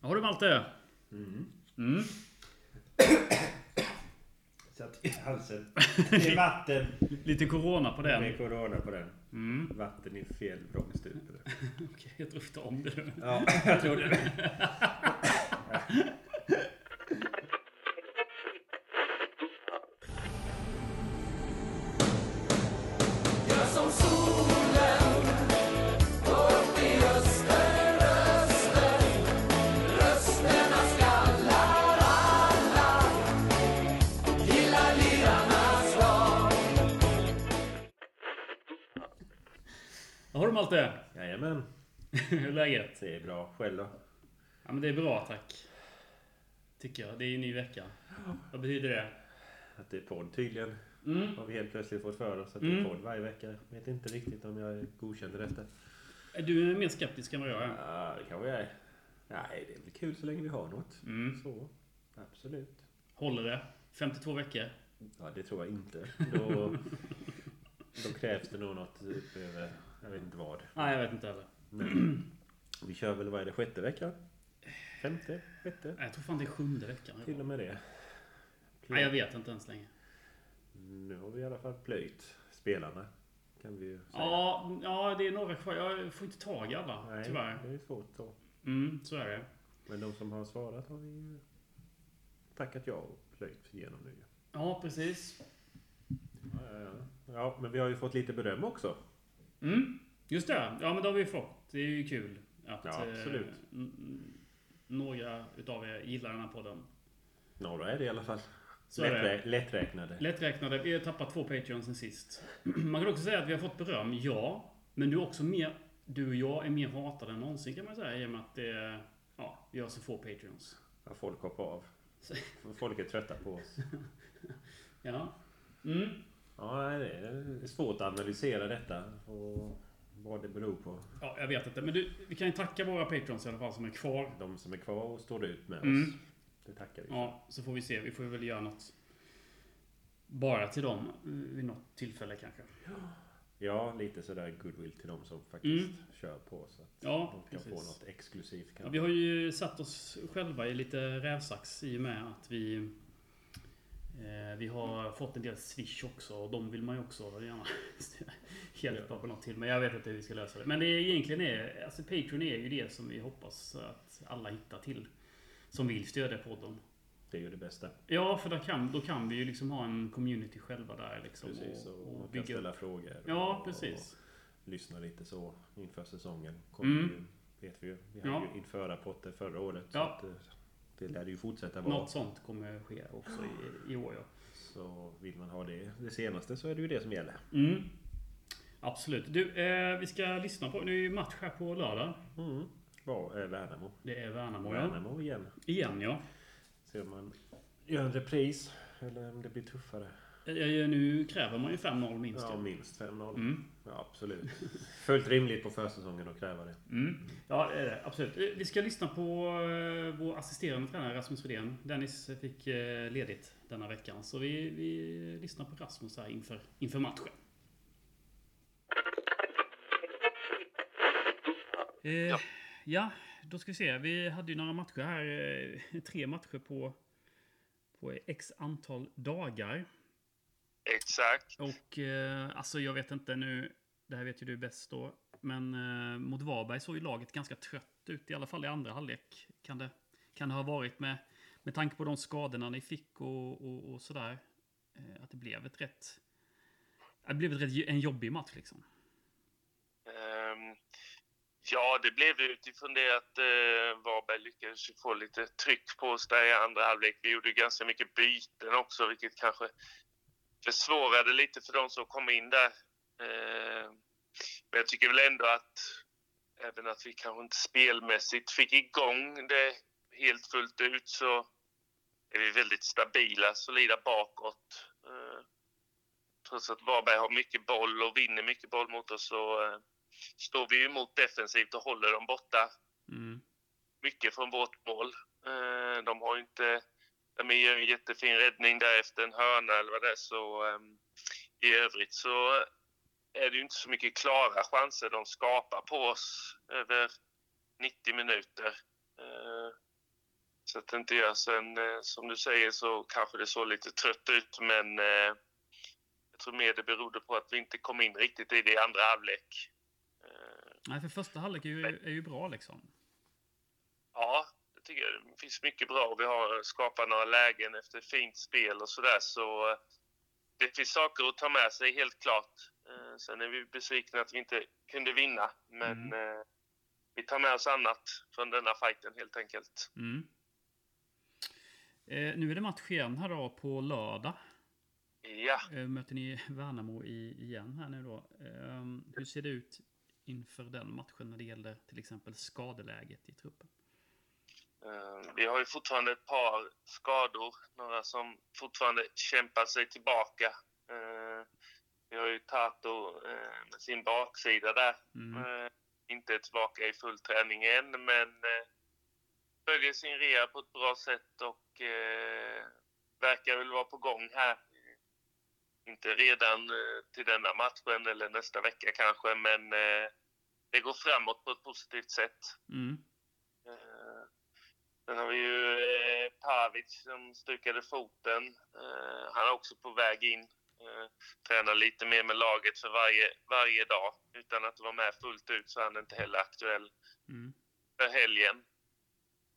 Har du Malte? Mm. Satt i halsen. Det är vatten. Lite corona på Det är den. corona på den. Mm. Vatten i fel vrångstup. Okej, jag tror inte om det nu. Ja, jag tror det. läget? Det är bra. Själv då? Ja men det är bra tack. Tycker jag. Det är ju en ny vecka. Vad betyder det? Att det är podd tydligen. Mm. Har vi helt plötsligt fått för oss att det Mm. är podd varje vecka. Vet inte riktigt om jag i detta. Är du mer skeptisk än vad jag är? Ja, det kanske jag är. Nej, det är väl kul så länge vi har något. Mm. Så, absolut. Håller det? 52 veckor? Ja, det tror jag inte. Då, då krävs det nog något utöver, jag vet inte vad. Nej, jag vet inte heller. Men vi kör väl, vad är det, sjätte veckan? Femte? Sjätte? Jag tror fan det är sjunde veckan. Till och med det. Nej, jag vet inte ens längre. Nu har vi i alla fall plöjt spelarna. Kan vi ju säga. Ja, ja, det är några kvar. Jag får inte tag i alla, Nej, tyvärr. det är svårt så. Mm, så är det. Men de som har svarat har vi ju tackat ja och plöjt igenom nu. Ja, precis. Ja, ja, ja. ja, men vi har ju fått lite beröm också. Mm, just det. Ja, men det har vi fått. Det är ju kul att Ja, absolut. eh, n- n- några utav er gillar den här podden. Några är det i alla fall. Lätträ- lätträknade. Lätträknade. Vi har tappat två Patreons sen sist. Man kan också säga att vi har fått beröm, ja. Men du är också mer... Du och jag är mer hatade än någonsin kan man säga i och med att det... Ja, vi har så få Patreons. Ja, folk hoppar av. Folk är trötta på oss. Ja. Mm. Ja, det är svårt att analysera detta och vad det beror på. Ja, jag vet inte. Men du, vi kan ju tacka våra Patreons i alla fall som är kvar. De som är kvar och står ut med Mm. oss. Det tackar vi för. Ja, så får vi se. Vi får väl göra något bara till dem vid något tillfälle kanske. Ja, lite sådär goodwill till de som faktiskt Mm. kör på. Så att Ja, de kan få precis. något exklusivt. Ja, Kan vi har ju satt oss själva i lite rävsax i och med att vi eh, Vi har fått en del swish också och de vill man ju också gärna hjälpa på något till. Men jag vet inte hur vi ska lösa det. Men det är egentligen är, alltså Patreon är ju det som vi hoppas att alla hittar till. Som vill stödja podden. Det är ju det bästa. Ja, för då kan, då kan vi ju liksom ha en community själva där liksom. Precis, och, och, och man kan ställa frågor. Ja, och, precis. Och lyssna lite så inför säsongen. Kommer Mm. ju, vet vi ju. Vi hade Ja. ju införrapporter förra året. Ja. Så att, eh, det lär ju fortsätta vara. Något sånt kommer ske också i, i år ja. Så vill man ha det, det senaste så är det ju det som gäller. Mm. Absolut. Du, eh, vi ska lyssna på... Nu är ju match här på lördag. Mm. Vad är Värnamo? Det är Värnamo, ja. Värnamo igen. Igen, ja. Se om man gör en repris. Eller om det blir tuffare. Eh, Nu kräver man ju 5-0 minst. Ja, Ja, minst 5-0. mm. Ja, absolut. Fullt rimligt på försäsongen att kräva det. Mm. ja det är det. Absolut. Eh, Vi ska lyssna på eh, vår assisterande tränare Rasmus Rydén. Dennis fick eh, ledigt denna veckan. Så vi, vi lyssnar på Rasmus här inför, inför matchen. Eh, ja. ja, då ska vi se. Vi hade ju några matcher här. eh, Tre matcher på, på x antal dagar. Exakt. Och eh, alltså jag vet inte nu, det här vet ju du bäst då. Men eh, mot Varberg såg ju laget ganska trött ut, i alla fall i andra halvlek. Kan det, kan det ha varit med, med tanke på de skadorna ni fick och, och, och sådär. Eh, att det blev ett rätt... Det blev ett rätt, en jobbig match liksom. Ja, det blev det utifrån det att eh, Varberg lyckades få lite tryck på oss där i andra halvlek. Vi gjorde ganska mycket byten också, vilket kanske försvårade lite för de som kom in där. Eh, men jag tycker väl ändå att även att vi kanske inte spelmässigt fick igång det helt fullt ut så är vi väldigt stabila, solida bakåt. Eh, trots att Varberg har mycket boll och vinner mycket boll mot oss så eh, står vi emot defensivt och håller dem borta Mm. mycket från vårt mål. Eh, de har inte... De gör en jättefin räddning där efter en hörna eller vad det är. Så, ehm, I övrigt så är det ju inte så mycket klara chanser de skapar på oss över 90 minuter. Eh, Så att det inte gör sen, eh, som du säger, så kanske det såg lite trött ut, men jag tror mer det berodde på att vi inte kom in riktigt i det i andra halvlek. Nej, för första halvlek är ju, är ju bra liksom. Ja, det tycker jag. Det finns mycket bra. Vi har skapat några lägen efter fint spel och sådär. Så eh, det finns saker att ta med sig, helt klart. Eh, Sen är vi besvikna att vi inte kunde vinna. Men eh, vi tar med oss annat från denna fighten helt enkelt. Mm. Eh, nu är det match igen här då på lördag. Ja, Eh, möter ni Värnamo i, igen här nu då. Eh, hur ser det ut inför den matchen när det gäller till exempel skadeläget i truppen? eh, vi har ju fortfarande ett par skador. Några som fortfarande kämpar sig tillbaka. Eh, Vi har ju Tato eh, med sin baksida där. Mm. Inte tillbaka i full träning än, men följer sin rea på ett bra sätt och verkar väl vara på gång här. Inte redan till denna matchen eller nästa vecka kanske, men det går framåt på ett positivt sätt. Mm. Eh, Sen har vi ju eh, Pavic som stukade foten. Eh, han är också på väg in. Eh, tränar lite mer med laget för varje, varje dag. Utan att vara med fullt ut så är han inte heller aktuell Mm. för helgen.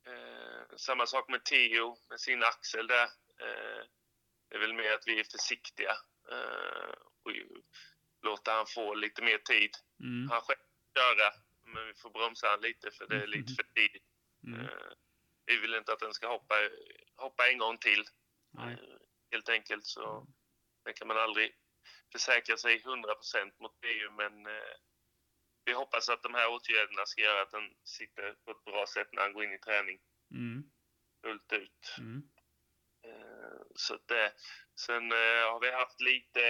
Eh, samma sak med Theo med sin axel där. Eh, det är väl mer att vi är försiktiga eh, och låter han få lite mer tid. Mm. Han själv köra, men vi får bromsa han lite för det är lite för tidigt. Mm. Eh, vi vill inte att den ska hoppa, hoppa en gång till. Nej. Eh, helt enkelt så det kan man aldrig försäkra sig 100% mot EU, men eh, vi hoppas att de här åtgärderna ska göra att den sitter på ett bra sätt när han går in i träning Mm. fullt ut. Mm. Så det, sen har vi haft lite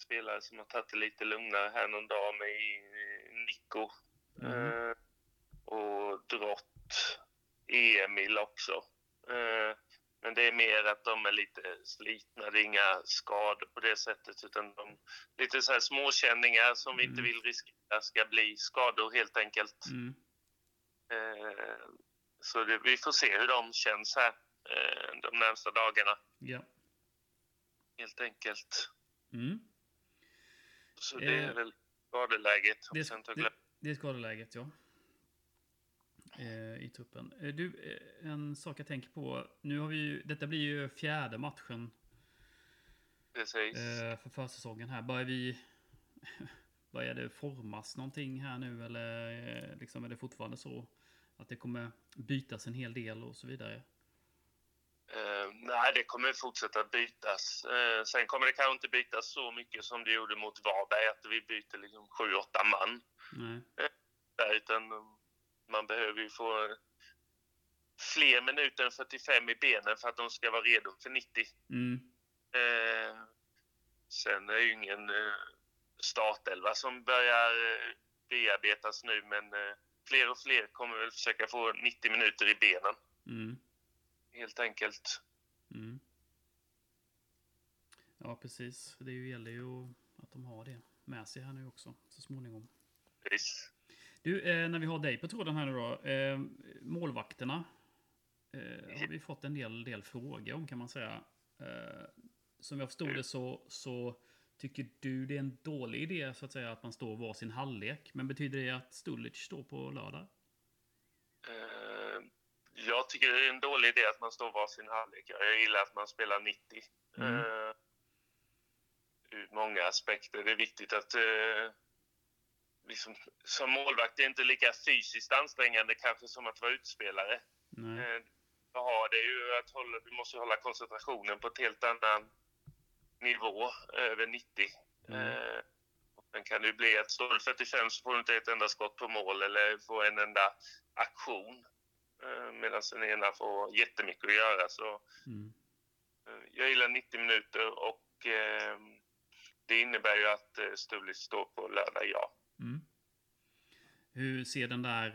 spelare som har tagit det lite lugnare här någon dag med Nico Mm. eh, och Drott, Emil också. Eh, men det är mer att de är lite slitna, det är inga skador på det sättet utan de, lite så här småkänningar som vi inte Mm. vill riskera ska bli skador helt enkelt. Mm. Eh, så det, vi får se hur de känns här eh, de närmsta dagarna Ja. helt enkelt. Mm. Så det är Eh, väl skadeläget. Det, det, det är skadeläget, ja. Eh, I truppen. Eh, du, en sak jag tänker på. Nu har vi ju, detta blir ju fjärde matchen Precis. för försäsongen här. Börjar vi... Börjar det formas någonting här nu eller liksom är det fortfarande så att det kommer bytas en hel del och så vidare? Eh, nej, det kommer fortsätta bytas. Eh, sen kommer det kanske inte bytas så mycket som det gjorde mot Varberg, att vi byter liksom sju, åtta man. Nej. Där, utan man behöver ju få fler minuter än 45 i benen för att de ska vara redo för 90. Mm. Sen är ju ingen startelva som börjar bearbetas nu, men fler och fler kommer väl försöka få 90 minuter i benen, Mm. Helt enkelt. Mm. Ja, precis. Det gäller ju att de har det med sig här nu också så småningom. Precis. Du, eh, när vi har dig på tråden här nu då. Eh, målvakterna eh, har vi fått en del, del frågor om kan man säga. Som jag förstod det så, så tycker du det är en dålig idé så att säga att man står var sin halvlek. Men betyder det att Stulic står på lördag? Jag tycker det är en dålig idé att man står var sin halvlek. Jag gillar att man spelar 90. Mm. Eh, ur många aspekter. Det är viktigt att eh, liksom, som målvakt det är inte lika fysiskt ansträngande kanske som att vara utspelare. Nej. Eh, Ja, det är ju att hålla, du måste hålla koncentrationen på ett helt annan nivå över 90. Mm. Och sen kan det ju bli att står du 45 så får du inte ett enda skott på mål eller få en enda aktion. Eh, Medan den ena får jättemycket att göra. Så Mm. eh, jag gillar 90 minuter och eh, det innebär ju att Stulis står på lördag, ja. Mm. Hur ser den där,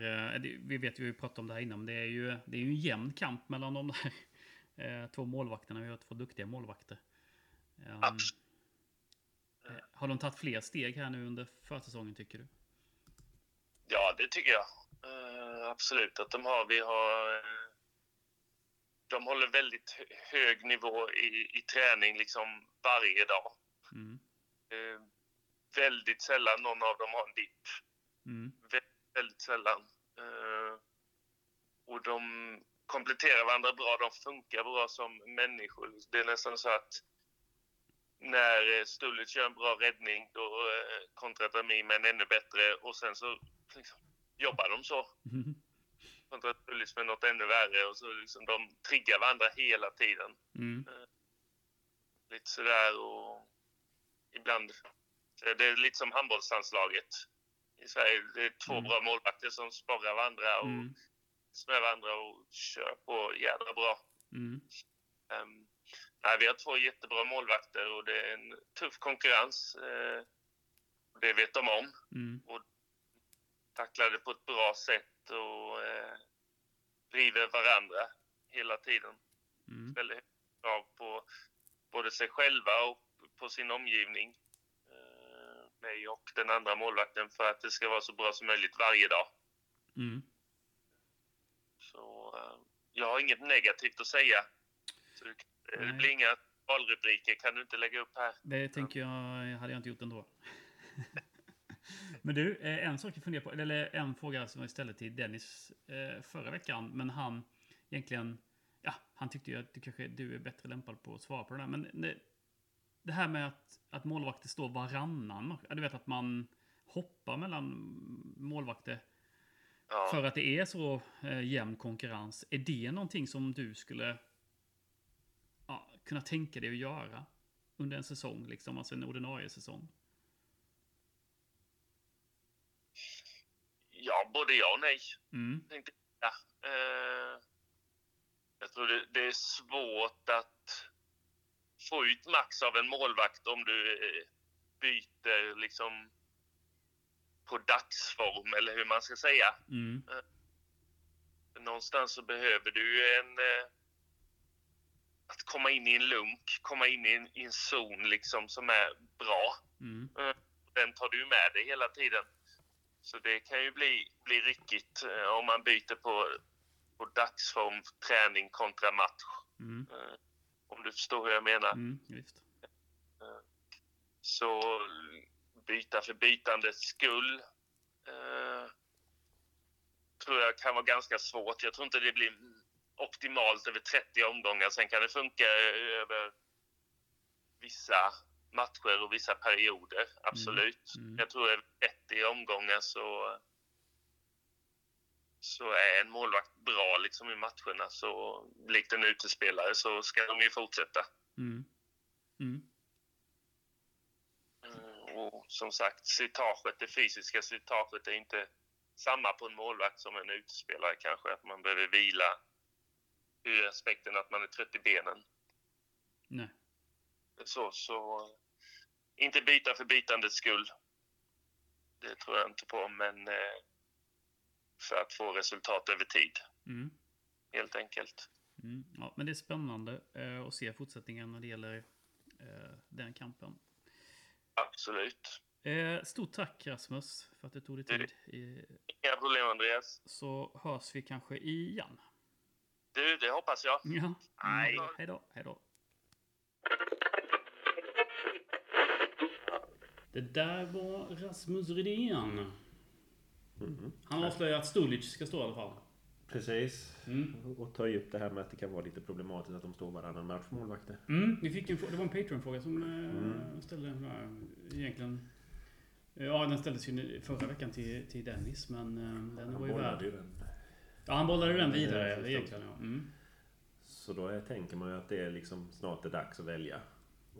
vi vet ju, vi pratade om det här innan, det är ju, det är ju en jämn kamp mellan de där två målvakterna. Vi har två duktiga målvakter. Um, Absolut. har de tagit fler steg här nu under försäsongen tycker du? Ja, det tycker jag. Eh, absolut att de har. Vi har de håller väldigt hö- hög nivå i, i träning liksom varje dag. Mm. Eh, väldigt sällan någon av dem har en dipp. Mm. Väldigt, väldigt sällan. Eh, och de kompletterar varandra bra. De funkar bra som människor. Det är nästan så att när Stulic gör en bra räddning då kontrar Rami med en ännu bättre och sen så liksom, jobbar de så. Mm. Kontrar Stulic med något ännu värre och så liksom de triggar varandra hela tiden. Mm. Lite sådär och ibland det är lite som handbollslandslaget i Sverige. Det är två Mm. bra målvakter som sporrar varandra och Mm. med varandra och kör på jädra bra. Mm. Ehm, nej, vi har två jättebra målvakter och det är en tuff konkurrens. Uh, det vet de om. Mm. Tacklar det på ett bra sätt och uh, driver varandra hela tiden. Mm. Väldigt krav på både sig själva och på sin omgivning. Uh, mig och den andra målvakten för att det ska vara så bra som möjligt varje dag. Mm. Så eh, jag har inget negativt att säga. Så det, det Nej. blir inga valrubriker kan du inte lägga upp här. Det tänker jag, hade jag inte gjort ändå. Men du, eh, en sak jag funderar på, eller en fråga som jag ställde till Dennis eh, förra veckan, men han egentligen, ja, han tyckte ju att du kanske du är bättre lämpad på att svara på det där, men det, här med att, att målvakter står varannan, du vet att man hoppar mellan målvakter Ja. för att det är så eh, jämn konkurrens. Är det någonting som du skulle ja, kunna tänka dig att göra under en säsong, liksom, alltså en ordinarie säsong? Ja, både ja och nej. Mm. Tänkte jag. Eh, jag tror det, det är svårt att få ut max av en målvakt om du eh, byter liksom på dagsform eller hur man ska säga. Mm. Någonstans så behöver du en... Eh, att komma in i en lunk, komma in i en, i en zon liksom som är bra. Mm. Den tar du med dig hela tiden. Så det kan ju bli, bli ryckigt eh, om man byter på, på dagsform, träning kontra match. Mm. Eh, om du förstår hur jag menar. Mm. Visst. Så byta för bytandets skull eh, tror jag kan vara ganska svårt. Jag tror inte det blir optimalt över 30 omgångar. Sen kan det funka över vissa matcher och vissa perioder, absolut. Mm. Jag tror över 30 omgångar så, så är en målvakt bra liksom i matcherna. Så likt en utespelare så ska de ju fortsätta. Mm. Mm. Mm, Och som sagt, slitaget, det fysiska slitaget är inte samma på en målvakt som en utespelare kanske. Att man behöver vila ur aspekten att man är trött i benen. Nej. Så, så inte byta för bytandets skull. Det tror jag inte på, men eh, för att få resultat över tid, Mm. helt enkelt. Mm. Ja, men det är spännande eh, att se fortsättningen när det gäller eh, den kampen. Absolut. Stort tack Rasmus för att du tog dig tid. Inga problem, Andreas. så hörs vi kanske igen. Du, det hoppas jag. Ja. Nej. Hej då. Hej då. Det där var Rasmus Rydén. Mm. Han avslöjar att Stulic ska stå i alla fall. Precis. Mm. Och ta upp det här med att det kan vara lite problematiskt att de står varannan match, målvakter. Mm, vi fick en, det var en Patreon-fråga som eh, Mm. ställde egentligen... Ja, den ställdes ju förra veckan till, till Dennis, men eh, den var ju värd... ju den. Ja, han bollade den vidare precis. egentligen. Ja. Mm. Så då tänker man ju att det är liksom snart är dags att välja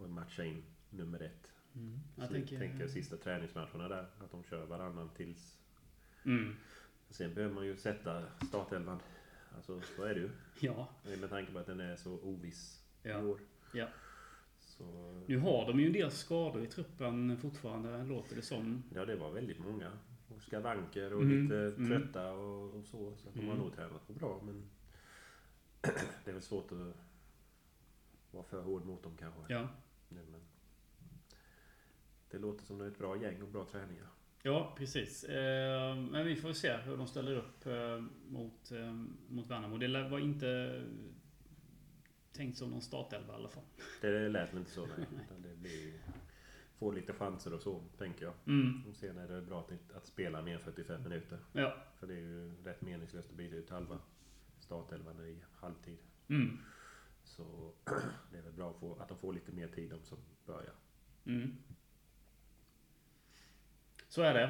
och matcha in nummer ett. Mm. Jag tänker... tänker sista träningsmatcherna där, att de kör varannan tills... Mm. Sen behöver man ju sätta startelvan. Alltså, så är det ju. Ja, Med tanke på att den är så oviss Ja. i år. ja. Så, Nu har de ju en del skador i truppen fortfarande, låter det som. ja, det var väldigt många. Och skavanker och Mm, lite mm. trötta och, och så. Så att de har Mm. nog tränat på bra, men... det är väl svårt att vara för hård mot dem kanske. Ja. Nej, men det låter som det är ett bra gäng och bra träningar. Ja, precis. Eh, men vi får se hur de ställer upp eh, mot, eh, mot Värnamo. Det var inte tänkt som någon startelva i alla fall. Det lät väl inte så nej. Utan det blir, får lite chanser och så, tänker jag. Mm. Och sen är det bra att, att spela mer än 45 minuter. Ja. För det är ju rätt meningslöst att byta ut halva startelvan i halvtid. Mm. Så det är väl bra att, få, att de får lite mer tid de som börjar. Mm. Så är det.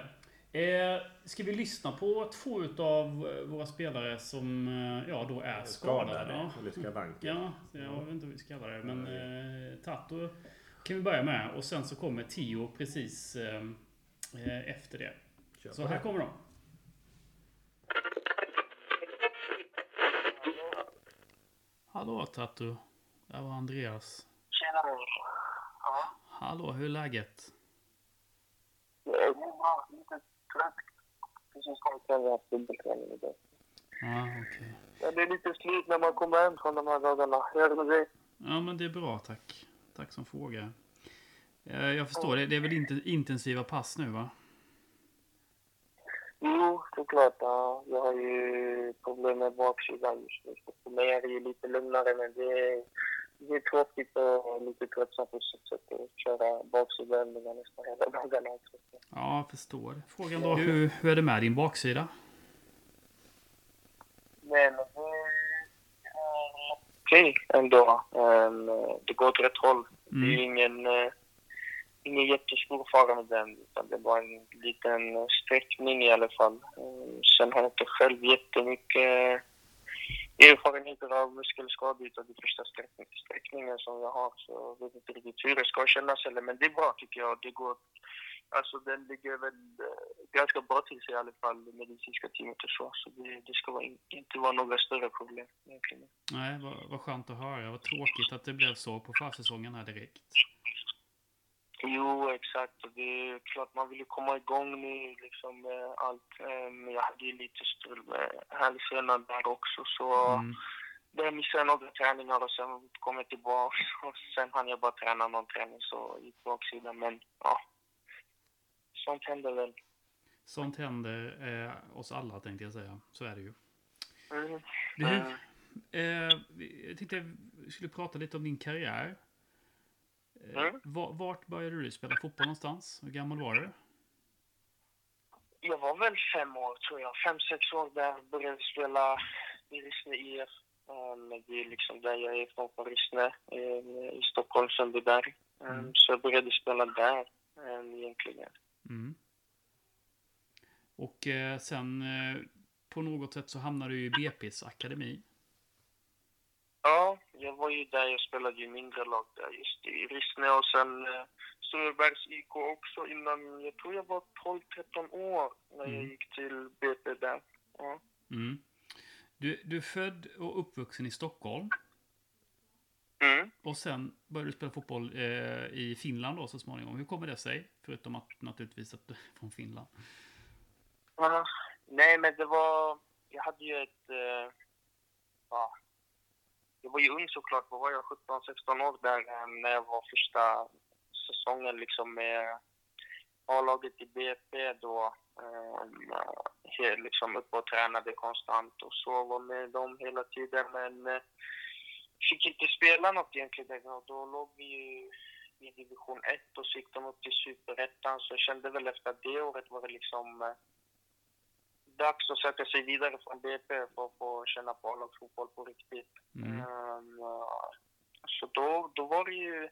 Eh, ska vi lyssna på två utav våra spelare som eh, ja, då är skadade? Skadade, Ja. eller skavanker. Ja, jag vet inte hur vi ska kalla det. Men eh, Tato kan vi börja med. Och sen så kommer Tio precis eh, eh, efter det. Kör Så här det. kommer de. Hallå Tato. Det var Andreas. Tjena. Ja, Hallå, hur är läget? Det bra. Lite trött. Precis hem. Jag har haft dubbelträning idag. Ja, okej. Ja, det är lite slut när man kommer hem från de här dagarna. Hur är det med dig? Ja, men det är bra, tack. Tack som frågar. Eh, Jag förstår, det, det är väl inte intensiva pass nu va? Jo, såklart. Ja. Jag har ju problem med baksidan just nu. För mig är det ju lite lugnare, men det är, det är tråkigt och lite tröttsamt på sitt sätt att köra baksidaövningar nästan hela dagarna. Ja, jag förstår. Frågan då, hur, hur är det med din baksida? Men det är okej ändå. Ehm, det går åt rätt håll. Det är Mm. ingen, eh, ingen jättestor fara med den, utan det är bara en liten sträckning i alla fall. Ehm, sen har jag inte själv jättemycket erfarenheter av muskelskador utav den första sträckningen som jag har. Så jag vet inte riktigt hur det ska kännas heller, men det är bra tycker jag. Det går, alltså den ligger väl eh, ganska bra till sig i alla fall, det medicinska teamet och så. Så det, det ska vara in, inte vara några större problem egentligen. Nej, vad, vad skönt att höra. Vad tråkigt att det blev så på försäsongen här direkt. Jo, exakt. Och Det är klart man vill ju komma igång nu liksom med allt. Eh, Men jag hade ju lite strul med hälsenan där också. Så Mm. jag missade några träningar och sen kom jag tillbaka. Och sen hann jag bara träna någon träning så gick baksidan. Men ja, sånt händer väl. Sånt händer eh, oss alla tänkte jag säga. Så är det ju. Mm. Du, Mm. eh, jag tänkte vi skulle prata lite om din karriär. Eh, Mm. va- Vart började du spela fotboll någonstans? Hur gammal var du? Jag var väl fem år tror jag. Fem, sex år där började spela i Rissne IF. Um, det är liksom där jag är från, från Rissne um, i Stockholm, Sundbyberg. Um, Mm. Så jag började spela där um, egentligen. Mm. Och eh, sen eh, på något sätt så hamnade du i BP's akademi. Ja, jag var ju där. Jag spelade i mindre lag där just i Rissne och sen uh, Sundbybergs IK också innan, jag tror jag var 12-13 år när jag Mm. gick till BP där. Ja. Mm. Du, du är född och uppvuxen i Stockholm. Mm. Och sen började du spela fotboll eh, i Finland då så småningom. Hur kommer det sig? Förutom att naturligtvis att du är från Finland. Ja, nej, men det var... Jag hade ju ett... Eh, ja, jag var ju ung såklart. Vad var jag? 17-16 år där eh, när jag var första säsongen liksom med A-laget i BP då. Eh, liksom uppe och tränade konstant och så. Var med dem hela tiden. Men eh, fick inte spela något egentligen. Och då låg vi ju i division 1 och så gick de upp till superettan. Så jag kände väl efter det året var det liksom eh, dags att söka sig vidare från BP för att få känna på A-lagsfotboll på riktigt. Mm. Ehm, så då, då var det ju...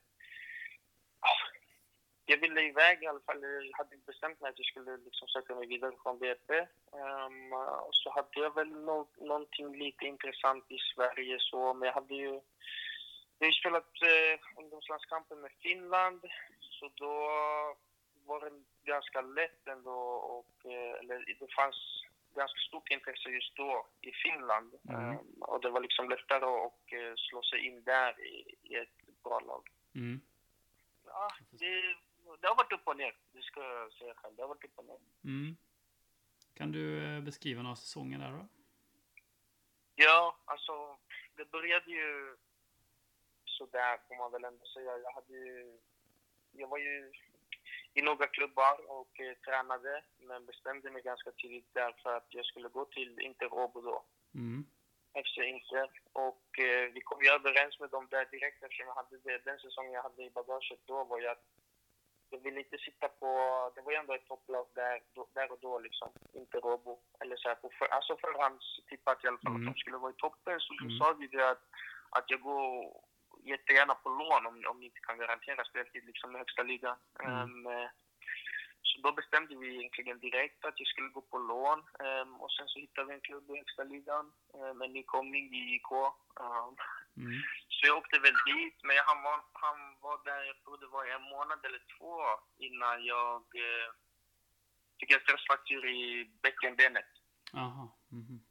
Jag ville iväg i alla fall. Jag hade bestämt mig att jag skulle liksom söka mig vidare från BP. Ehm, så hade jag väl nå någonting lite intressant i Sverige så, men jag hade ju... Jag har ju spelat eh, ungdomslandskampen med Finland, så då var det ganska lätt ändå och, eh, eller det fanns ganska stort intresse just då i Finland. Mm. Ehm, och det var liksom lättare att eh, slå sig in där i, i ett bra lag. Mm. Ja, det, det har varit upp och ner, det ska jag säga själv. Det har varit upp och ner. Mm. Kan du eh, beskriva några säsonger där då? Ja, alltså det började ju sådär får man väl ändå säga. Jag hade ju, jag var ju i några klubbar och eh, tränade men bestämde mig ganska tidigt där för att jag skulle gå till Inter Åbo då. Mm. FC Inter. Och eh, vi kom ju överens med dem där direkt eftersom jag hade det, den säsongen jag hade i bagaget då var ju att jag ville inte sitta på, det var ju ändå ett topplag där, då, där och då liksom, inte Robo. Eller så här på för, alltså förhandstippat i alla fall Mm. att de skulle vara i toppen. Så då Mm. sa vi det att, att jag går jättegärna på lån om, om ni inte kan garantera speltid liksom i högsta ligan. Mm. Eh, så då bestämde vi egentligen direkt att jag skulle gå på lån. Ehm, och sen så hittade vi en klubb i högsta ligan, um, en nykomling i IK. Ehm, Mm. så jag åkte väl dit, men han var, han var där, jag tror det var en månad eller två innan jag eh, fick en stressfraktur i bäckenbenet. Aha. Mhm.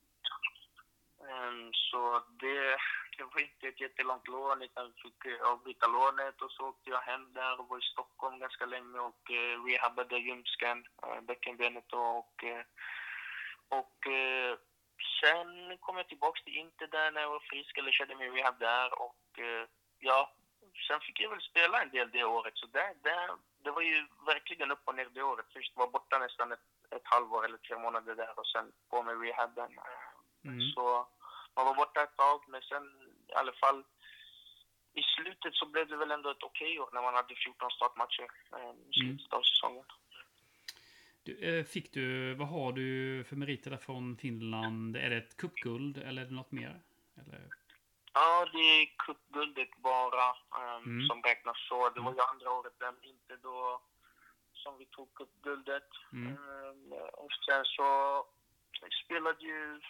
Ehm, så det, det var inte ett jättelångt lån, utan fick eh, avbryta lånet och så åkte jag hem där och var i Stockholm ganska länge och eh, rehabbade ljumsken, eh, bäckenbenet och, eh, och eh, sen kom jag tillbaks till Inter där när jag var frisk, eller körde min rehab där och eh, ja, sen fick jag väl spela en del det året. Så det, det, det var ju verkligen upp och ner det året. Först var borta nästan ett, ett halvår eller tre månader där och sen på med rehaben. Mm. Så man var borta ett tag, men sen i alla fall i slutet så blev det väl ändå ett okej år när man hade 14 startmatcher eh, i slutet av säsongen. Du, eh, fick du, vad har du för meriter där från Finland? Är det ett cupguld eller är det något mer? Eller? Ja, det är cupguldet bara ehm, Mm. som räknas så. Det var ju andra året, men inte då som vi tog cupguldet. Mm. Ehm, och sen så spelade ju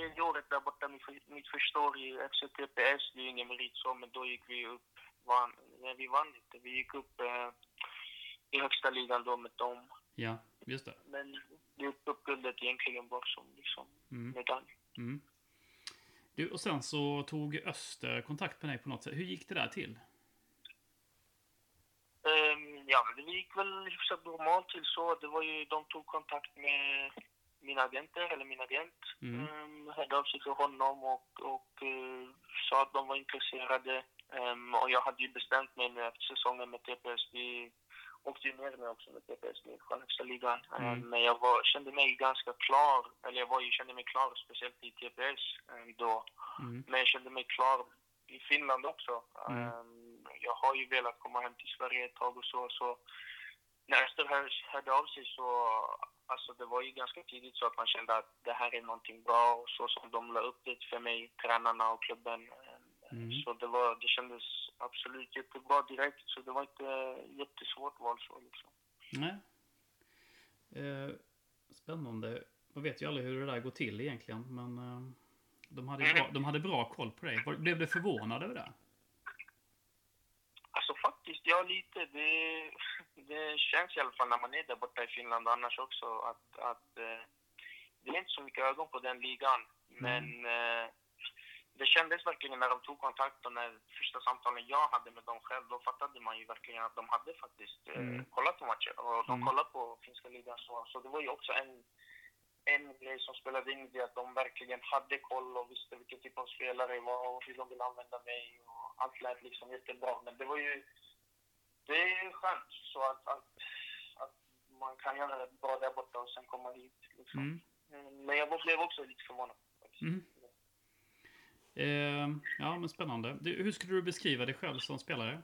året där borta, mitt, för- mitt första år i FC TPS. Det är ingen merit så, men då gick vi upp. Vann, nej, vi vann inte. Vi gick upp eh, i högsta ligan då med dem. Ja, just det. Men det är cupguldet egentligen bara som liksom Mm. medalj. Mm. Du, och sen så tog Öster kontakt med dig på något sätt. Hur gick det där till? Ehm, ja, men det gick väl hyfsat normalt till så. Det var ju, de tog kontakt med mina agenter, eller min agent. Mm. Um, hörde av sig till honom och, och eh, sa att de var intresserade. Ehm, och jag hade ju bestämt mig nu efter säsongen med TPS. Vi åkte ju ner med också med TPS i från högsta ligan. Mm. Ehm, men jag var, kände mig ganska klar, eller jag var ju, kände mig klar speciellt i TPS då. Mm. Men jag kände mig klar i Finland också. Mm. Jag har ju velat komma hem till Sverige ett tag och så. så när Öster hör, hörde av sig så, alltså det var ju ganska tidigt så att man kände att det här är någonting bra och så som de la upp det för mig, tränarna och klubben. Mm. Så det, var, det kändes absolut jättebra direkt, så det var inte jättesvårt val så liksom. Nej. Eh, spännande. Man vet ju aldrig hur det där går till egentligen, men eh, de, hade bra, de hade bra koll på dig. Blev du förvånad över det? Faktiskt, ja lite. Det, det känns i alla fall när man är där borta i Finland annars också att, att eh, det är inte så mycket ögon på den ligan. Men eh, det kändes verkligen när de tog kontakt och när första samtalen jag hade med dem själv, då fattade man ju verkligen att de hade faktiskt eh, Mm. kollat på matcher och de Mm. kollade på finska ligan så. Så det var ju också en, en grej som spelade in det, att de verkligen hade koll och visste vilken typ av spelare jag var och hur de ville använda mig och allt lät liksom jättebra. Men det var ju, det är ju skönt så att, att, att man kan göra det bra där borta och sen komma hit liksom. Mm. Mm, Men jag blev också lite förvånad. Mm. Eh, ja, men spännande. Du, hur skulle du beskriva dig själv som spelare?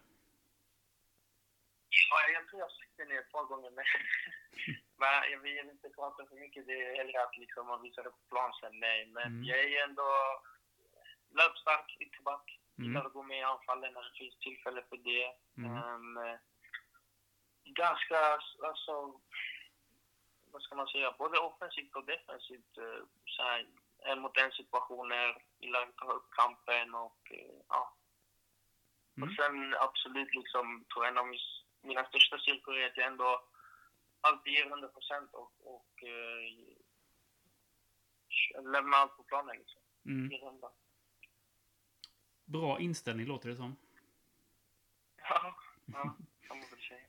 Ja, jag tror jag har sagt det nu ett par gånger, men, men jag vill inte prata för mycket. Det är hellre att liksom man visar på plan sen. Nej, men Mm. jag är ändå löpstark, ytterback. Mm. Gillar att gå med i anfallen när det finns tillfälle för det. Mm. Ehm, ganska, alltså, vad ska man säga, både offensivt och defensivt. eh, Så här, en mot en situationer, gillar att ta upp kampen och eh, ja. Mm. Och sen absolut liksom, tror jag en av mina största styrkor är att jag ändå alltid ger 100 procent och, och eh, lämnar allt på planen liksom. Mm. Ger 100. Bra inställning låter det som. Ja, ja, kan man väl säga.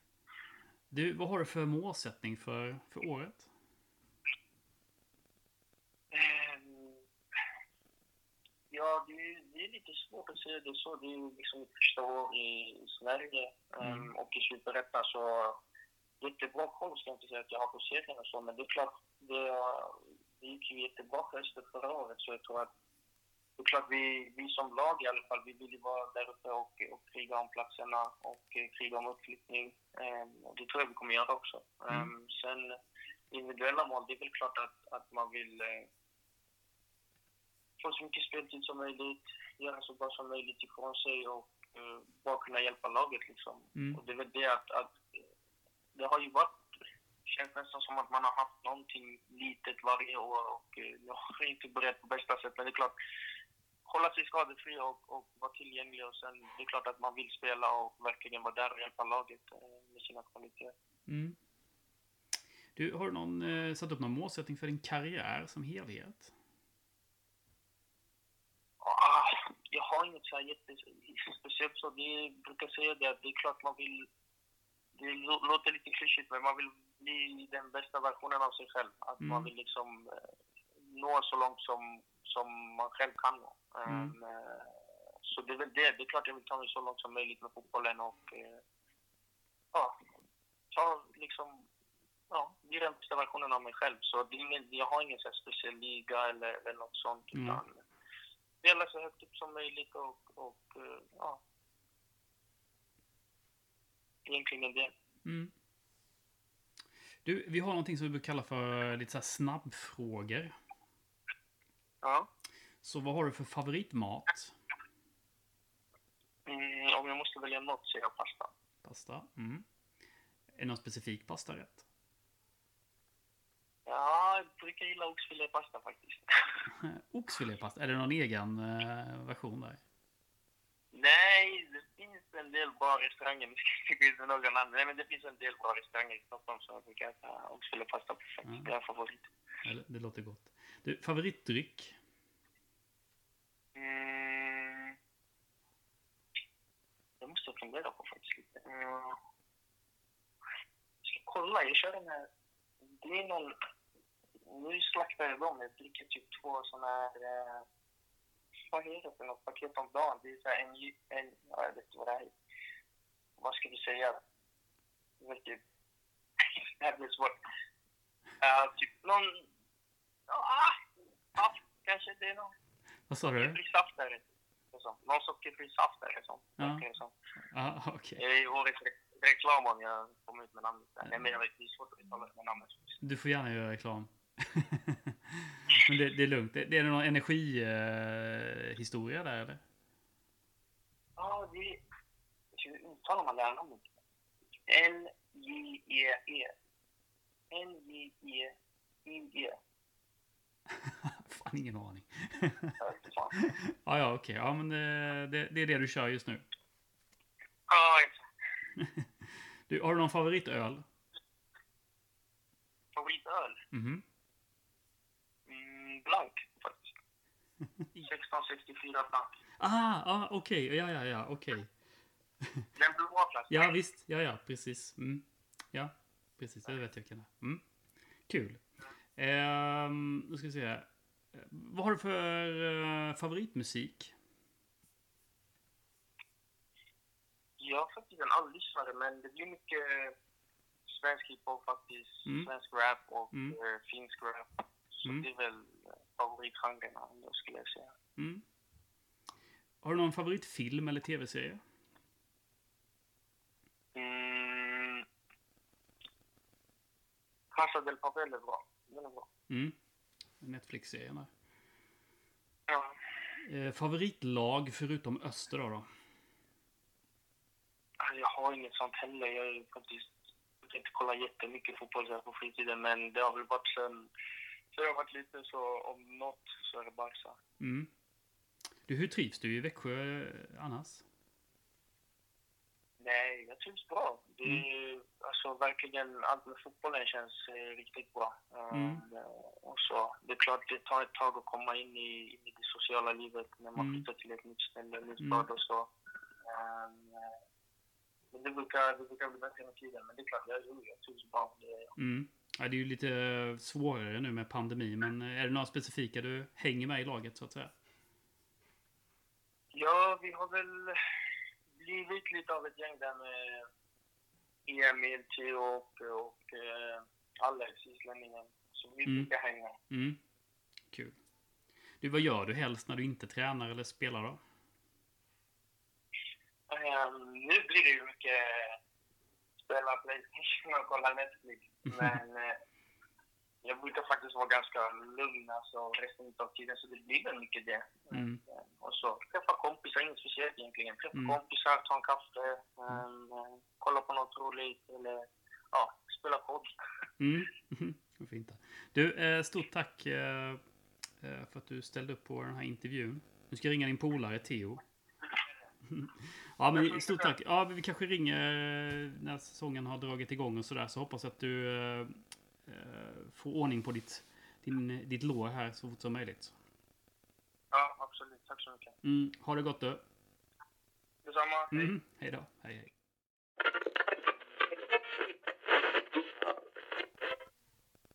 Du, vad har du för målsättning för, för året? Ehm, Ja, det är, det är lite svårt att säga det så. Det är liksom första år i Sverige ehm, Mm. och i Superettan så jättebra koll ska jag inte säga att jag har på serien och så, men det är klart, det, det gick ju jättebra för Öster förra året så jag tror att det är klart vi, vi som lag i alla fall, vi vill ju vara där uppe och, och kriga om platserna och eh, kriga om uppflyttning. Um, och det tror jag vi kommer göra också. Mm. Sen individuella mål, det är väl klart att, att man vill eh, få så mycket speltid som möjligt, göra så bra som möjligt ifrån sig och eh, bara kunna hjälpa laget liksom. Mm. Och det är väl det att, att det har ju varit, känns nästan som att man har haft någonting litet varje år och jag har inte berett på bästa sätt. Men det är klart, hålla sig skadefri och, och vara tillgänglig och sen det är klart att man vill spela och verkligen vara där och hjälpa laget eh, med sina kvaliteter. Mm. Du, har du någon, eh, satt upp någon målsättning för din karriär som helhet? Ah, jag har inget så här jättespeciellt så. Det brukar säga det att det är klart man vill... Det lå- låter lite klyschigt men man vill bli den bästa versionen av sig själv. Att Mm. man vill liksom eh, nå så långt som, som man själv kan nå. Mm. Um, eh, så det är väl det. Det är klart jag vill ta mig så långt som möjligt med fotbollen och eh, ja, ta liksom ja, bli den bästa versionen av mig själv. Så det är ingen, jag har ingen så speciell liga eller, eller något sånt. Mm. Utan spela så högt upp som möjligt och, och eh, ja. Egentligen det. Mm. Du, vi har någonting som vi brukar kalla för lite så snabbfrågor. Ja. Så vad har du för favoritmat? Mm, om jag måste välja något så är jag pasta. Pasta? Mm. Är någon specifik pastarätt? Ja, jag brukar gilla oxfilépasta faktiskt. Oxfilépasta? Är det någon egen eh, version där? Nej, det finns en del bra restauranger. Nu ska jag inte gå ut med några namn. Nej, men det finns en del bra restauranger i Stockholm som jag brukar äta oxfilépasta på faktiskt. Det är favorit. Det låter gott. Du, favoritdryck? Mm. Jag måste fundera på faktiskt lite. Mm. Jag ska kolla, jag kör den här... Det är någon... Nu slaktar jag dem. Jag dricker typ två sådana här... Eh, vad heter det för något paket om dagen? Det är så här en... en ja, jag vet inte vad det är. Vad ska vi säga? Jag vet inte. Det här blir svårt. Uh, typ någon... Ah, ah, kanske det är någon vad sa du? Sockerfri saft är det. Någon sockerfri saft är det som. Ja. verkar det som. Ja, okej. Det är årets re- reklam om jag kommer ut med namnet. där. Nej, men jag vet, det är svårt att uttala med namnet. Du får gärna göra reklam. Men det, det är lugnt. Det, det är någon energihistoria eh, där eller? Ja, det är... Hur uttalar man det här namnet? N-J-E-E. N-J-E-I-E. Fan, ingen aning. Ja, ja, okej. Ja, men eh, det, det är det du kör just nu. Ja, exakt. Du, har du någon favoritöl? Favoritöl? Mhm. Mm, blank, faktiskt. 1664 blank. Ah, ah okej. Ja, ja, ja, okej. Den blåa flaskan. Ja, visst. Ja, ja, precis. Mm. Ja, precis. Det vet jag vilken det är. Mm. Kul. Ehm, nu ska vi se. Vad har du för eh, favoritmusik? Jag har faktiskt en aldrig men det blir mycket svensk hiphop faktiskt. Mm. Svensk rap och Mm. eh, finsk rap. Så Mm. det är väl favoritgenrerna ändå skulle jag säga. Mm. Har du någon favoritfilm eller tv-serie? Mm. Casa del Papel är bra. Den är bra. Mm. Netflix-serien där. Ja. Eh, favoritlag förutom Öster då? då? Jag har inget sånt heller. Jag är faktiskt jag inte kolla jättemycket fotboll så här på fritiden men det har väl varit sen, sen jag har varit liten så om något så är det Barca. Mm. Du, hur trivs du i Växjö eh, annars? Nej, jag trivs bra. Det är, alltså, verkligen, allt med fotbollen känns eh, riktigt bra. Um, Mm. och så, det är klart, det tar ett tag att komma in i, in i det sociala livet när man Mm. flyttar till ett nytt ställe, en ny Mm. stad och så. Um, men det brukar, det brukar bli bättre med tiden. Men det är klart, jag, jag trivs bra. Det, Mm. Ja, det är ju lite svårare nu med pandemi, men är det några specifika du hänger med i laget så att säga? ja, vi har väl blivit lite av ett gäng där med Emil, Theo och, och eh, Alex, islänningen. Så vi Mm. brukar hänga. Mm. Kul. Du, vad gör du helst när du inte tränar eller spelar då? Ehm, nu blir det ju mycket spela Playstation och kolla Netflix. Men eh, jag brukar faktiskt vara ganska lugn alltså, resten av tiden, så det blir väl mycket det. Mm. Eh, Och så träffa kompisar, inget speciellt egentligen. Träffa Mm. kompisar, ta en kaffe, eh, kolla på något roligt eller ja, spela kod. Mm. Fint. Du, eh, stort tack för att du ställde upp på den här intervjun. Nu ska jag ringa din polare Theo. Ja, men stort tack. Ja, vi kanske ringer när säsongen har dragit igång och sådär. Så hoppas att du eh, får ordning på ditt, din, ditt lår här så fort som möjligt. Ja, absolut. Tack så mycket. Mm, ha det gott du. Detsamma. Hej. Mm, hej då. Hej, hej.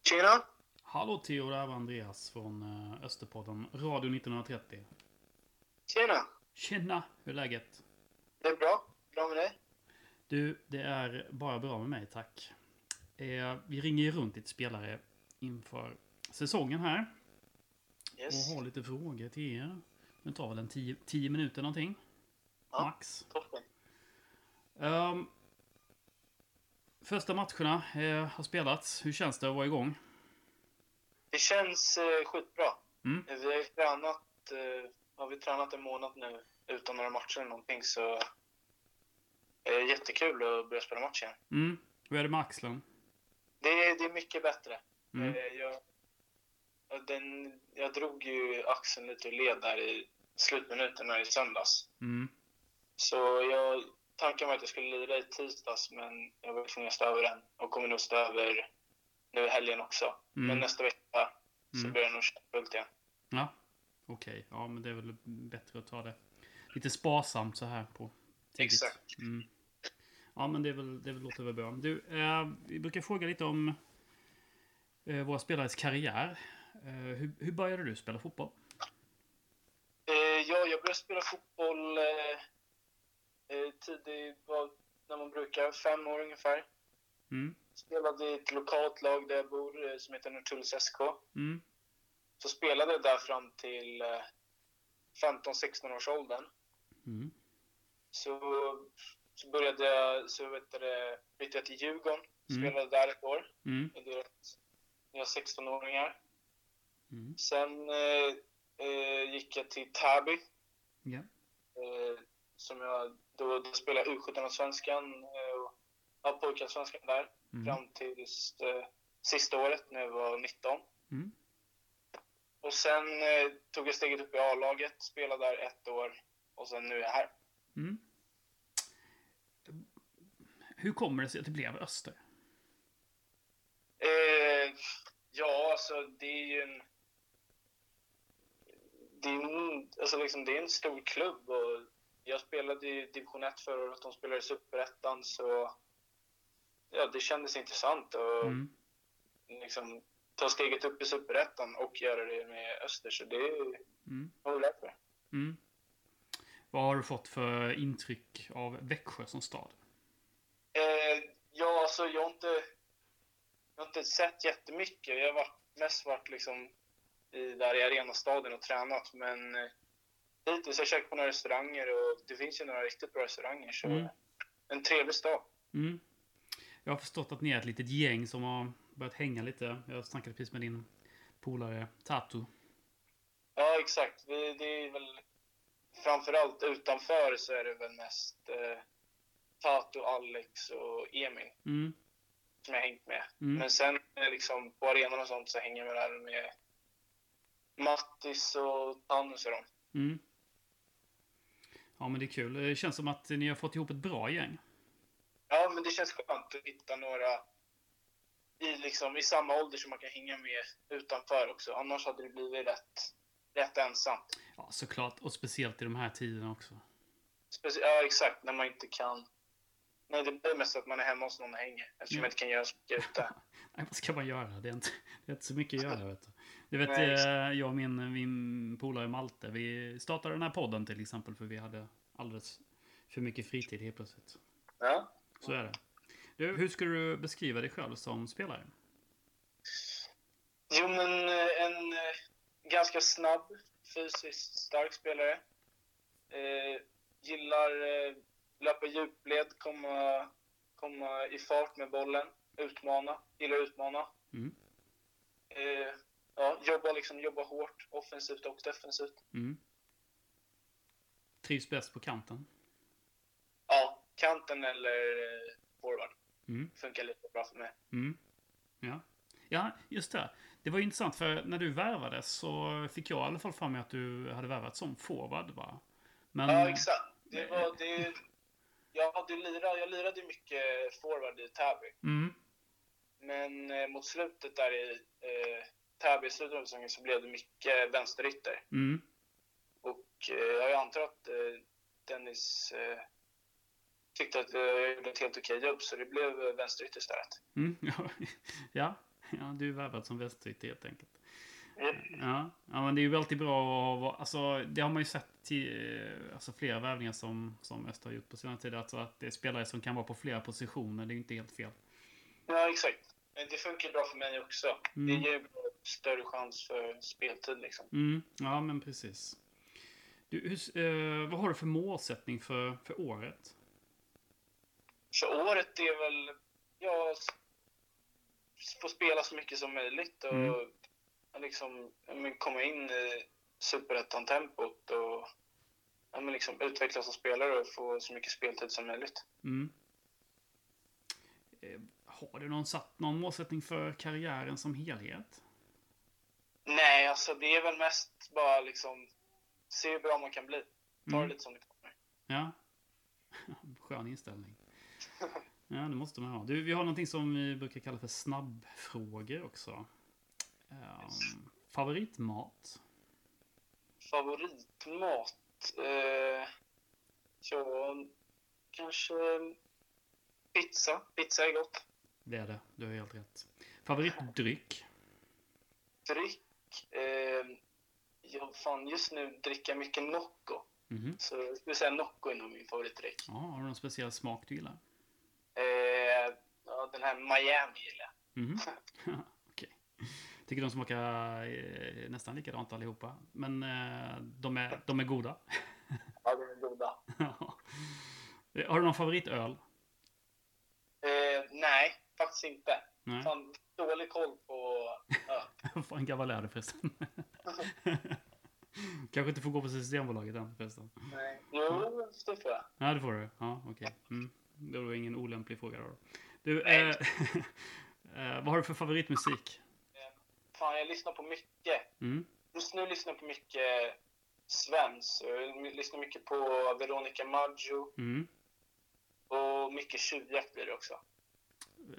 Tjena! Hallå Theo, det här var Andreas från eh, Österpodden, Radio 1930. Tjena! Tjena, hur är läget? Det är bra. Bra med dig? Du, det är bara bra med mig, tack. Eh, vi ringer ju runt lite spelare inför säsongen här. Yes. Och har lite frågor till er. Det tar väl en 10 minuter någonting. Ja. Max. Toppen. Ehm, första matcherna eh, har spelats. Hur känns det att vara igång? Det känns eh, skitbra. Mm. Vi har ju tränat, eh, har vi tränat en månad nu utan några matcher eller någonting så eh, jättekul att börja spela match igen. Mm. Hur är det med axeln? Det, är- det är mycket bättre. Mm. Eh, jag, ja, den, jag drog ju axeln lite ur led där i slutminuterna i söndags. Mm. Så jag, tanken var att jag skulle lira i tisdags men jag var tvungen att stå över den och kommer nog stå över nu i helgen också. Mm. Men nästa vecka så Mm. börjar jag nog köra fullt igen. Ja, okej. Ja, men det är väl bättre att ta det lite sparsamt så här på tidigt. Exakt. Mm. Ja, men det, är väl, det låter väl bra. Du, eh, vi brukar fråga lite om eh, våra spelares karriär. Eh, hur, hur började du spela fotboll? Eh, ja, jag började spela fotboll eh, eh, tidigt, när man brukar, fem år ungefär. Mm. Spelade i ett lokalt lag där jag bor som heter Norrtulls SK. Mm. Så spelade jag där fram till eh, 15-16 års åldern. Mm. Så, så började jag, så vet du, bytte jag till Djurgården. Mm. Spelade där ett år. Mm. i deras nya 16-åringar. Mm. Sen eh, eh, gick jag till Täby. Ja. Eh, som jag, då, då spelade jag U17-svenskan eh, och ja, pojkarsvenskan där. Mm. Fram tills eh, sista året när jag var 19. Mm. Och sen eh, tog jag steget upp i A-laget, spelade där ett år och sen nu är jag här. Mm. Hur kommer det sig att det blev Öster? Eh, ja, alltså det är ju en... Det är en, alltså liksom, det är en stor klubb och jag spelade i division 1 förra året, de spelade i superettan så ja, det kändes intressant att Mm. liksom, ta steget upp i superettan och göra det med Öster så det är Mm. var glad för. Mm. Vad har du fått för intryck av Växjö som stad? Alltså jag har inte, jag har inte sett jättemycket. Jag har varit, mest varit liksom i, där i Arenastaden och tränat. Men eh, hittills har jag käkat på några restauranger och det finns ju några riktigt bra restauranger. Så Mm. en trevlig stad. Mm. Jag har förstått att ni är ett litet gäng som har börjat hänga lite. Jag snackade precis med din polare Tatu. Ja, exakt. Vi, det är väl framförallt utanför så är det väl mest eh, Tato, Alex och Emil Mm. som jag hängt med. Mm. Men sen eh, liksom på arenan och sånt så hänger jag där med Mattis och Tannus och dem. Mm. Ja, men det är kul. Det känns som att ni har fått ihop ett bra gäng. Ja, men det känns skönt att hitta några i, liksom, i samma ålder som man kan hänga med utanför också. Annars hade det blivit rätt, rätt ensamt. Ja, såklart. Och speciellt i de här tiderna också. Specie- ja, exakt. När man inte kan... Nej, det blir mest att man är hemma hos någon och hänger. Eftersom Ja. man inte kan göra så mycket ute. Nej, vad ska man göra? Det är inte, det är inte så mycket att göra, vet du. Du vet, Nej, eh, jag och min, min polare Malte, vi startade den här podden till exempel för vi hade alldeles för mycket fritid helt plötsligt. Ja. Så är det. Du, hur skulle du beskriva dig själv som spelare? Jo, men eh, en eh, ganska snabb, fysiskt stark spelare. Eh, gillar löpa djupled, komma, komma i fart med bollen, utmana, gillar att utmana. Mm. Eh, ja, jobba, liksom, jobba hårt, offensivt och defensivt. Mm. Trivs bäst på kanten. Ja, kanten eller eh, forward. Mm. Funkar lite bra för mig. Mm. Ja. ja, just det. Det var ju intressant för när du värvades så fick jag i alla fall mig att du hade värvat som forward va? Men, Ja, exakt. Det var, det, jag, hade lirat, jag lirade mycket forward i Täby. Mm, Men eh, mot slutet där i eh, Täby, i slutet av säsongen, så blev det mycket vänsterytter. mm, Och eh, jag antar att eh, Dennis eh, tyckte att jag gjorde ett helt okej jobb, så det blev eh, vänsterytter istället. mm, ja, ja, du är värvad som västerytter helt enkelt. Ja, ja, men det är ju alltid bra att vara, alltså det har man ju sett till, eh, alltså flera värvningar som, som Öster har gjort på senare tid. Alltså att det är spelare som kan vara på flera positioner, det är ju inte helt fel. Ja, exakt. Men det funkar bra för mig också. Mm. Det ger större chans för speltid liksom. Mm, ja, men precis. Du, hur, eh, vad har du för målsättning för, för året? Så året är väl, ja, få spela så mycket som möjligt och Mm. Liksom men komma in i superettan-tempot och ja, men liksom utvecklas som spelare och få så mycket speltid som möjligt. Mm. Eh, har du någon, satt någon målsättning för karriären som helhet? Nej, alltså det är väl mest bara liksom se hur bra man kan bli. Ta Mm. det lite som det kommer. Ja. Skön inställning. Ja, det måste man ha. Du, vi har någonting som vi brukar kalla för snabbfrågor också. Um, favoritmat? Favoritmat? Eh, ja, kanske pizza. Pizza är gott. Det är det. Du har helt rätt. Favoritdryck? Dryck? Eh, ja, fan, just nu dricker jag mycket Nocco. Mhm. Så jag skulle säga Nocco är nog min favoritdryck. Ja, har du någon speciell smak du gillar? Eh, ja, den här Miami gillar jag. Mhm. Okej. Tycker de smakar eh, nästan likadant allihopa. Men eh, de, är, de är goda. Ja, de är goda. Ja. har du någon favoritöl? Eh, nej, faktiskt inte. Nej. Fan, dålig koll på öl. Fan gammal är du förresten? Kanske inte får gå på Systembolaget än förresten. Nej. Jo, det får jag. Ja, det får du. Ja, okej. Mm. Det var ingen olämplig fråga då. Du, eh, eh, vad har du för favoritmusik? Fan, jag lyssnar på mycket. Mm. Just nu lyssnar jag på mycket svensk. Jag lyssnar mycket på Veronica Maggio Mm. och mycket tjuvjakt blir det också.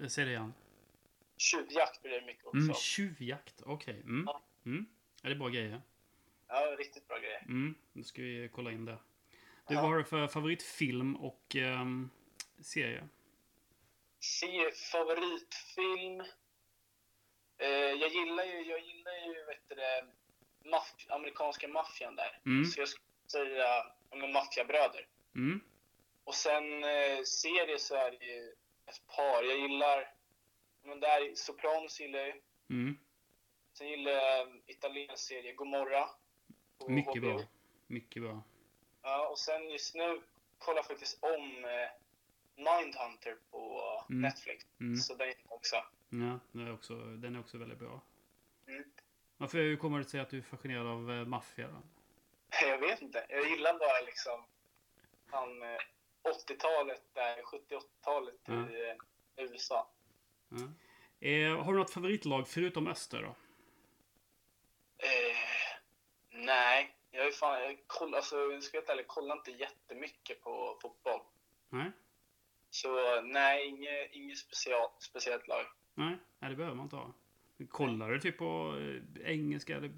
Säg det igen. Tjuvjakt blir det mycket också. Mm, tjuvjakt. Okej. Mm. Ja. Mm. Är det bra grejer? Ja, riktigt bra grejer. Mm. Då ska vi kolla in det. Du, Ja. vad har du för favoritfilm och ehm, serie? Se favoritfilm. Eh, jag gillar ju, jag gillar ju vet du maff- amerikanska maffian där. Mm. Så jag skulle säga maffiabröder. Mm. Och sen eh, serie så är det ju ett par. Jag gillar, men där Sopranos gillar jag ju. Mm. Sen gillar jag italiensk serie Gomorra. Mycket HBO. bra. Mycket bra. Ja, och sen just nu kollar jag faktiskt om eh, Mindhunter på Mm. Netflix. Mm. Så den också. Ja, den är också, den är också väldigt bra. Mm. Varför hur kommer det sig att du är fascinerad av eh, maffia då? Jag vet inte. Jag gillar bara liksom han, eh, 80-talet, där 70-80-talet Ja. i eh, USA. Ja. Eh, har du något favoritlag förutom Öster då? Eh, nej, jag är fan, jag kollar, alltså, jag ska vara ärlig, kollar inte jättemycket på fotboll. Nej? Så nej, inget, inget special, speciellt lag. Nej, nej det behöver man inte ha. Kollar du typ på eh, engelska eller?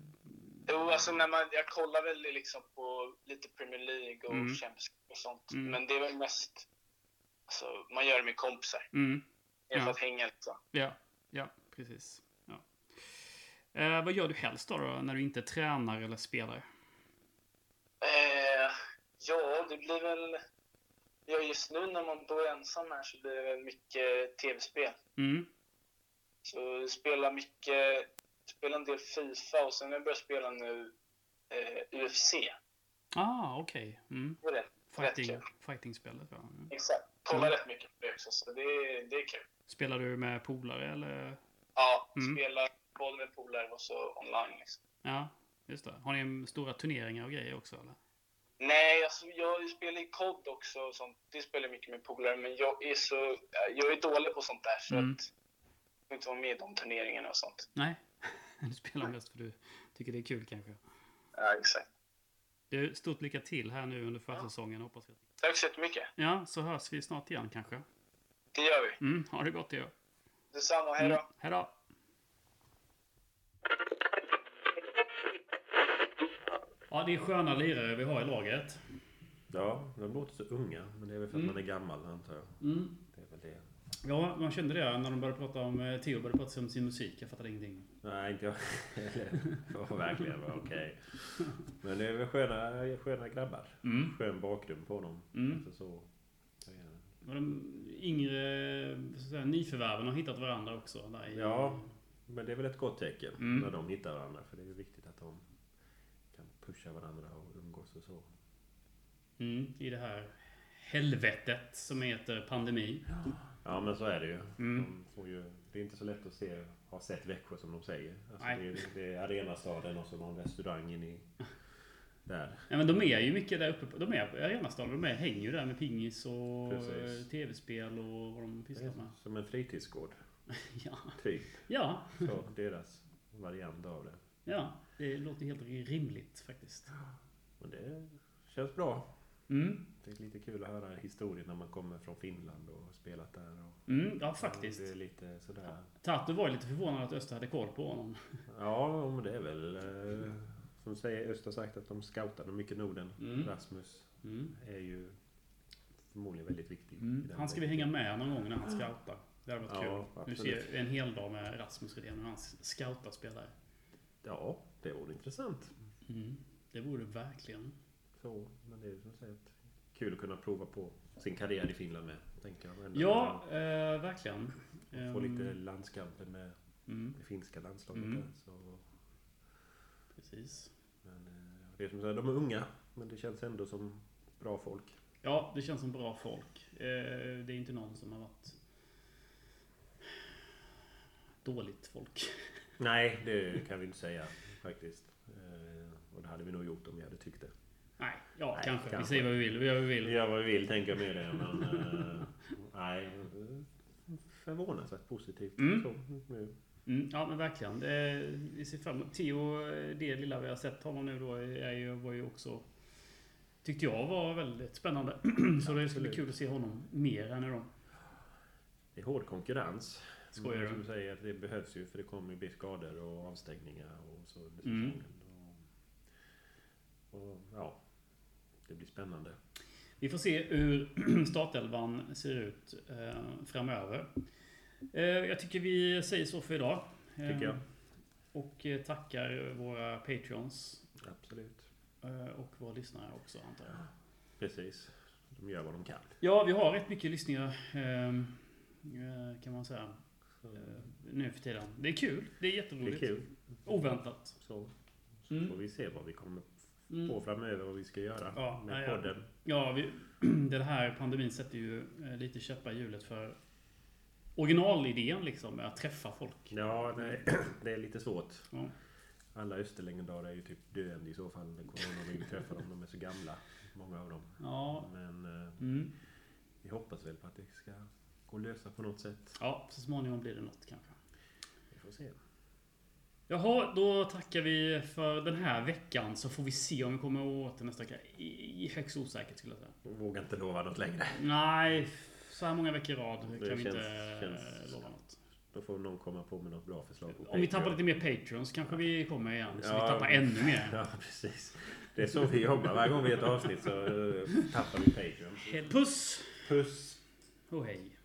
Jo, alltså när man, jag kollar väl liksom på lite Premier League och Mm. Champions League och sånt. Mm. Men det är väl mest, alltså, man gör det med kompisar. Mm. Är för Ja. att hänga liksom. Ja, ja, precis. Ja. Eh, vad gör du helst då, då när du inte tränar eller spelar? Eh, ja, det blir väl... Ja, just nu när man bor ensam här så blir det väl mycket tv-spel. Mm. Så jag spelar mycket, spelar en del Fifa och sen har jag börjat spela nu eh, UFC. Ah, okej. Mm. Det är rätt, rätt Fighting, kul. fighting-spelet, ja. Mm. Exakt. Kollar Mm. rätt mycket på det också, så det, är- det är kul. Spelar du med polare eller? Ja, Mm. spelar både med polare och så online. Liksom. Ja, just det. Har ni stora turneringar och grejer också eller? Nej, alltså, jag spelar i kod också och sånt. Det spelar mycket med polare, men jag är så... Jag är dålig på sånt där, så Mm. att inte vara med i de turneringarna och sånt. Nej. Du spelar mest för du tycker det är kul kanske. Ja, exakt. Du, stort lycka till här nu under försäsongen hoppas jag. Tack så jättemycket. Ja, så hörs vi snart igen kanske. Det gör vi. Mm, ha det gott det Detsamma, hej då. Mm, hej då. Ja, det är sköna lirare vi har i laget. Ja, de låter så unga. Men det är väl för att Mm. man är gammal antar jag. Mm. Det är väl det. Ja, man kände det när de började prata om... eh, Theo började prata om sin musik. Jag fattade ingenting. Nej, inte jag heller. Ja, verkligen. Okej. Men det är väl sköna, sköna grabbar. Mm. Skön bakgrund på dem. Mm. Alltså så. så. Och de yngre säga, nyförvärven har hittat varandra också. Där i, Ja. Men det är väl ett gott tecken Mm. när de hittar varandra. För det är ju viktigt att de kan pusha varandra och umgås och så. Mm, I det här helvetet som heter pandemi. Ja men så är det ju. Mm. De ju det är inte så lätt att se, ha sett Växjö som de säger. Alltså, det, är, det är arenastaden och så någon restaurang in i... Där. Ja, men de är ju mycket där uppe. på- De är på Arenastaden. De är, hänger ju där med pingis och eh, tv-spel och vad de pysslar med. som en fritidsgård. Ja, Typ. ja, Så deras variant av det. ja. Det låter helt rimligt faktiskt. Men det känns bra. Mm, Det är lite kul att höra historien när man kommer från Finland och har spelat där. Och, mm ja faktiskt. Det är lite sådär. Tatu var ju lite förvånad att Öster hade koll på honom. Ja, men det är väl... Eh, som säger Öst har sagt att de scoutade mycket Norden. Mm. Rasmus Mm. är ju förmodligen väldigt viktig. Mm. Han ska vi hänga med någon gång när han scoutar. Det hade varit Ja, kul. Nu ser en hel dag med Rasmus Redén hur han scoutar spelare. Ja, det vore intressant. Mm. Det vore det verkligen. Så, men det är som sagt kul att kunna prova på sin karriär i Finland med. Tänker jag. Ändå Ja, eh, verkligen. Få Ehm, lite landskamper med Mm, det finska landslaget Mm. där. Så, precis. men, eh, det är som sagt, de är unga, men det känns ändå som bra folk. Ja, det känns som bra folk. Eh, det är inte någon som har varit dåligt folk. Nej, det kan vi inte säga faktiskt. Och det hade vi nog gjort om vi hade tyckt det. Nej, ja Nej, kanske. Vi kanske. säger vad vi vill. Vi gör vad vi Vi vill. gör vad vi vill, tänker jag med det. Men eh, nej, eh, förvånansvärt positivt. Mm. Så, nu. Mm, ja, men verkligen. Det, vi ser fram emot Theo, eh, det lilla vi har sett honom nu då, är ju, var ju också... Tyckte jag var väldigt spännande. Så det ska bli kul att se honom mer än idag. Det är hård konkurrens. Skojar Men du? Som du säger, det behövs ju för det kommer ju bli skador och avstängningar och så Mm. Och, och, ja, det blir spännande. Vi får se hur startelvan ser ut eh, framöver. Eh, jag tycker vi säger så för idag. Tycker jag. Och eh, tackar våra Patreons Absolut. och våra lyssnare också antar jag. Precis. De gör vad de kan. Ja, vi har rätt mycket lyssningar eh, eh, kan man säga nu för tiden. Det är kul. Det är det är jätteroligt. kul. Oväntat. Så, så Mm. får vi se vad vi kommer Mm. på framöver, vad vi ska göra Ja, med ja. podden. Ja, vi, den här pandemin sätter ju eh, lite käppar i hjulet för originalidén liksom att träffa folk. Ja, nej, det är lite svårt. Ja. Alla Österlängendagar är ju typ döende i så fall när corona vill träffa dem. De är så gamla, många av dem. Ja, Men eh, mm. vi hoppas väl på att det ska gå att lösa på något sätt. ja, så småningom blir det något kanske. Vi får se. Jaha, då tackar vi för den här veckan så får vi se om vi kommer åter nästa vecka. I- Högst osäkert skulle jag säga. Vågar inte lova något längre. Nej, så här många veckor i rad kan Det vi känns- inte känns- lova något. Då får någon komma på med något bra förslag. Om vi tappar lite mer Patreons kanske vi kommer igen. Så Ja. vi tappar ännu mer. Ja, precis. Det är så vi jobbar. Varje gång vi gör ett avsnitt så eh, tappar vi Patreon. Puss Puss! och hej.